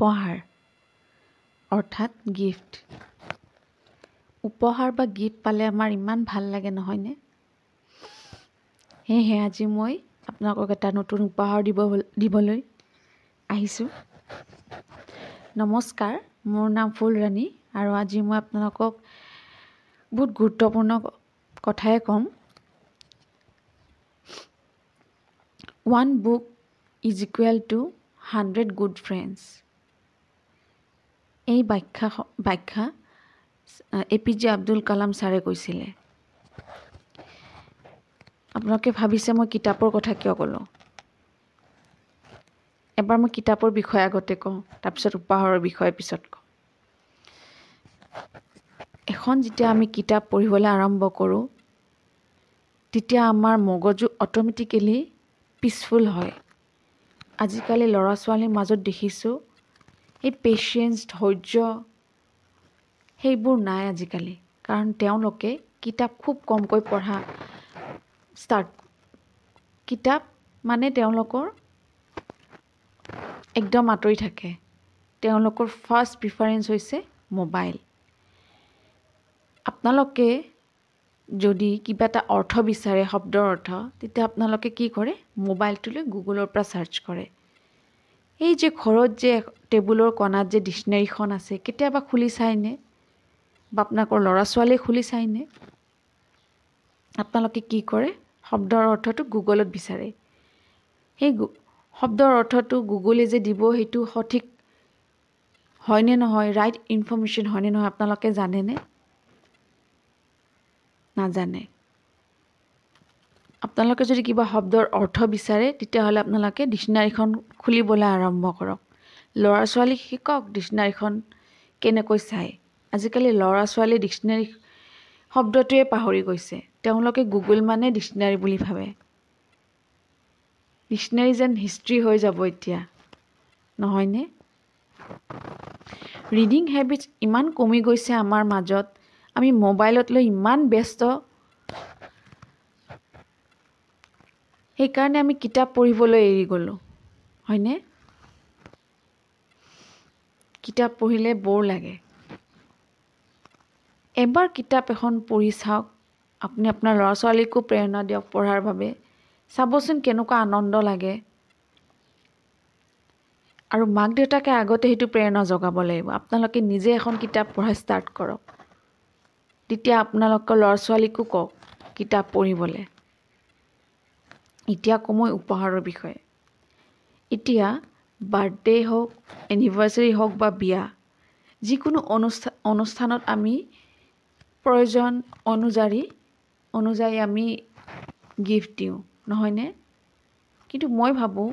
উপহাৰ। অৰ্থাৎ গিফ্ট উপহাৰ বা গিফ্ট পালে আমাৰ ইমান ভাল লাগে নহয়নে? সেয়েহে আজি মই আপোনালোকক এটা নতুন উপহাৰ দিব দিবলৈ আহিছোঁ। নমস্কাৰ মোৰ নাম ফুলৰাণী আৰু আজি মই আপোনালোকক বহুত গুৰুত্বপূৰ্ণ কথাই ক'ম। One book is equal to hundred good friends এই ব্যাখ্যা ব্যাখ্যা A P J Abdul Kalam ছাৰে কৈছিলে। আপোনালোকে ভাবিছে মই কিতাপৰ কথা কিয় ক'লোঁ? এবাৰ মই কিতাপৰ বিষয়ে আগতে কওঁ তাৰপিছত উপহাৰৰ বিষয়ে পিছত কওঁ। এখন যেতিয়া আমি কিতাপ পঢ়িবলৈ আৰম্ভ কৰোঁ তেতিয়া আমাৰ মগজু অট'মেটিকেলি পিচফুল হয়। আজিকালি ল'ৰা ছোৱালীৰ মাজত দেখিছোঁ এই পেচিয়েঞ্চ ধৈৰ্য সেইবোৰ নাই আজিকালি। কাৰণ তেওঁলোকে কিতাপ খুব কমকৈ পঢ়া ষ্টাৰ্ট কিতাপ মানে তেওঁলোকৰ একদম আঁতৰি থাকে। তেওঁলোকৰ ফাৰ্ষ্ট প্ৰিফাৰেঞ্চ হৈছে মোবাইল আপোনালোকে যদি কিবা এটা অৰ্থ বিচাৰে শব্দৰ অৰ্থ তেতিয়া আপোনালোকে কি কৰে? মোবাইলটো লৈ গুগলৰ পৰা চাৰ্চ কৰে। এই যে ঘৰত যে টেবুলৰ কণাত যে ডিক্সনেৰীখন আছে কেতিয়াবা খুলি চায়নে বা আপোনালোকৰ ল'ৰা ছোৱালীয়ে খুলি চায়নে আপোনালোকে কি কৰে? শব্দৰ অৰ্থটো গুগলত বিচাৰে। সেই শব্দৰ অৰ্থটো গুগলে যে দিব সেইটো সঠিক হয়নে নহয়? ৰাইট ইনফৰ্মেশ্যন হয়নে নহয়? আপোনালোকে জানেনে? নাজানে। আপোনালোকে যদি কিবা শব্দৰ অৰ্থ বিচাৰে তেতিয়াহ'লে আপোনালোকে ডিক্সনাৰীখন খুলিবলৈ আৰম্ভ কৰক। ল'ৰা ছোৱালীক শিকক ডিক্সনাৰীখন কেনেকৈ চায় আজিকালি ল'ৰা ছোৱালীয়ে ডিক্সনাৰী শব্দটোৱে পাহৰি গৈছে। তেওঁলোকে গুগল মানে ডিক্সনাৰী বুলি ভাবে। ডিক্সনাৰী যেন হিষ্ট্ৰী হৈ যাব এতিয়া। নহয়নে? ৰিডিং হেবিটছ ইমান কমি গৈছে আমাৰ মাজত। আমি মোবাইলত লৈ ইমান ব্যস্ত। সেইকাৰণে আমি কিতাপ পঢ়িবলৈ এৰি গ'লোঁ। হয়নে? কিতাপ পঢ়িলে বৰ লাগে। এবাৰ কিতাপ এখন পঢ়ি চাওক। আপুনি আপোনাৰ ল'ৰা ছোৱালীকো প্ৰেৰণা দিয়ক পঢ়াৰ বাবে। চাবচোন কেনেকুৱা আনন্দ লাগে। আৰু মাক দেউতাকে আগতে সেইটো প্ৰেৰণা জগাব লাগিব। আপোনালোকে নিজে এখন কিতাপ পঢ়া ষ্টাৰ্ট কৰক। তেতিয়া আপোনালোকৰ ল'ৰা ছোৱালীকো কওক কিতাপ পঢ়িবলৈ। এতিয়া কওঁ মই উপহাৰৰ বিষয়ে। এতিয়া বাৰ্থডে হওক এনিভাৰ্চাৰী হওক বা বিয়া যিকোনো অনুষ্ঠান অনুষ্ঠানত আমি প্ৰয়োজন অনুযায়ী অনুযায়ী আমি গিফ্ট দিওঁ নহয়নে? কিন্তু মই ভাবোঁ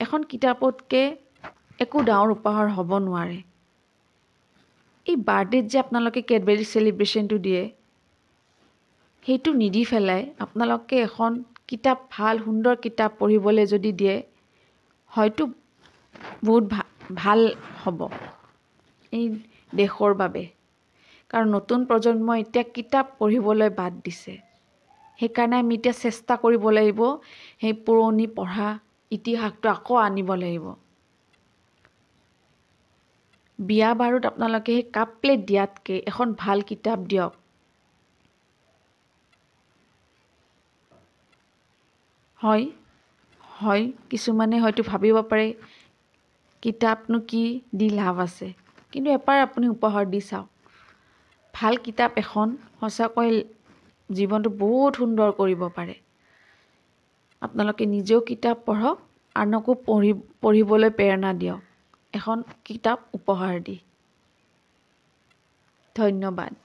এখন কিতাপতকৈ একো ডাঙৰ উপহাৰ হ'ব নোৱাৰে। এই বাৰ্থডেত যে আপোনালোকে কেডবেৰী চেলিব্ৰেশ্যনটো দিয়ে সেইটো নিদি পেলাই আপোনালোকে এখন কিতাপ ভাল সুন্দৰ কিতাপ পঢ়িবলৈ যদি দিয়ে হয়তো বহুত ভা ভাল হ'ব এই দেশৰ বাবে। কাৰণ নতুন প্ৰজন্মই এতিয়া কিতাপ পঢ়িবলৈ বাদ দিছে। সেইকাৰণে আমি এতিয়া চেষ্টা কৰিব লাগিব সেই পুৰণি পঢ়া ইতিহাসটো আকৌ আনিব লাগিব। বিয়া বাৰুত আপোনালোকে সেই কাপ প্লেট দিয়াতকৈ এখন ভাল কিতাপ দিয়ক। হয় হয় কিছুমানে হয়তো ভাবিব পাৰে কিতাপনো কি দি লাভ আছে। কিন্তু এবাৰ আপুনি উপহাৰ দি চাওক। ভাল কিতাপ এখন সঁচাকৈ জীৱনটো বহুত সুন্দৰ কৰিব পাৰে। আপোনালোকে নিজেও কিতাপ পঢ়ক আনকো পঢ়ি পঢ়িবলৈ প্ৰেৰণা দিয়ক। এখন কিতাপ উপহাৰ দি। ধন্যবাদ।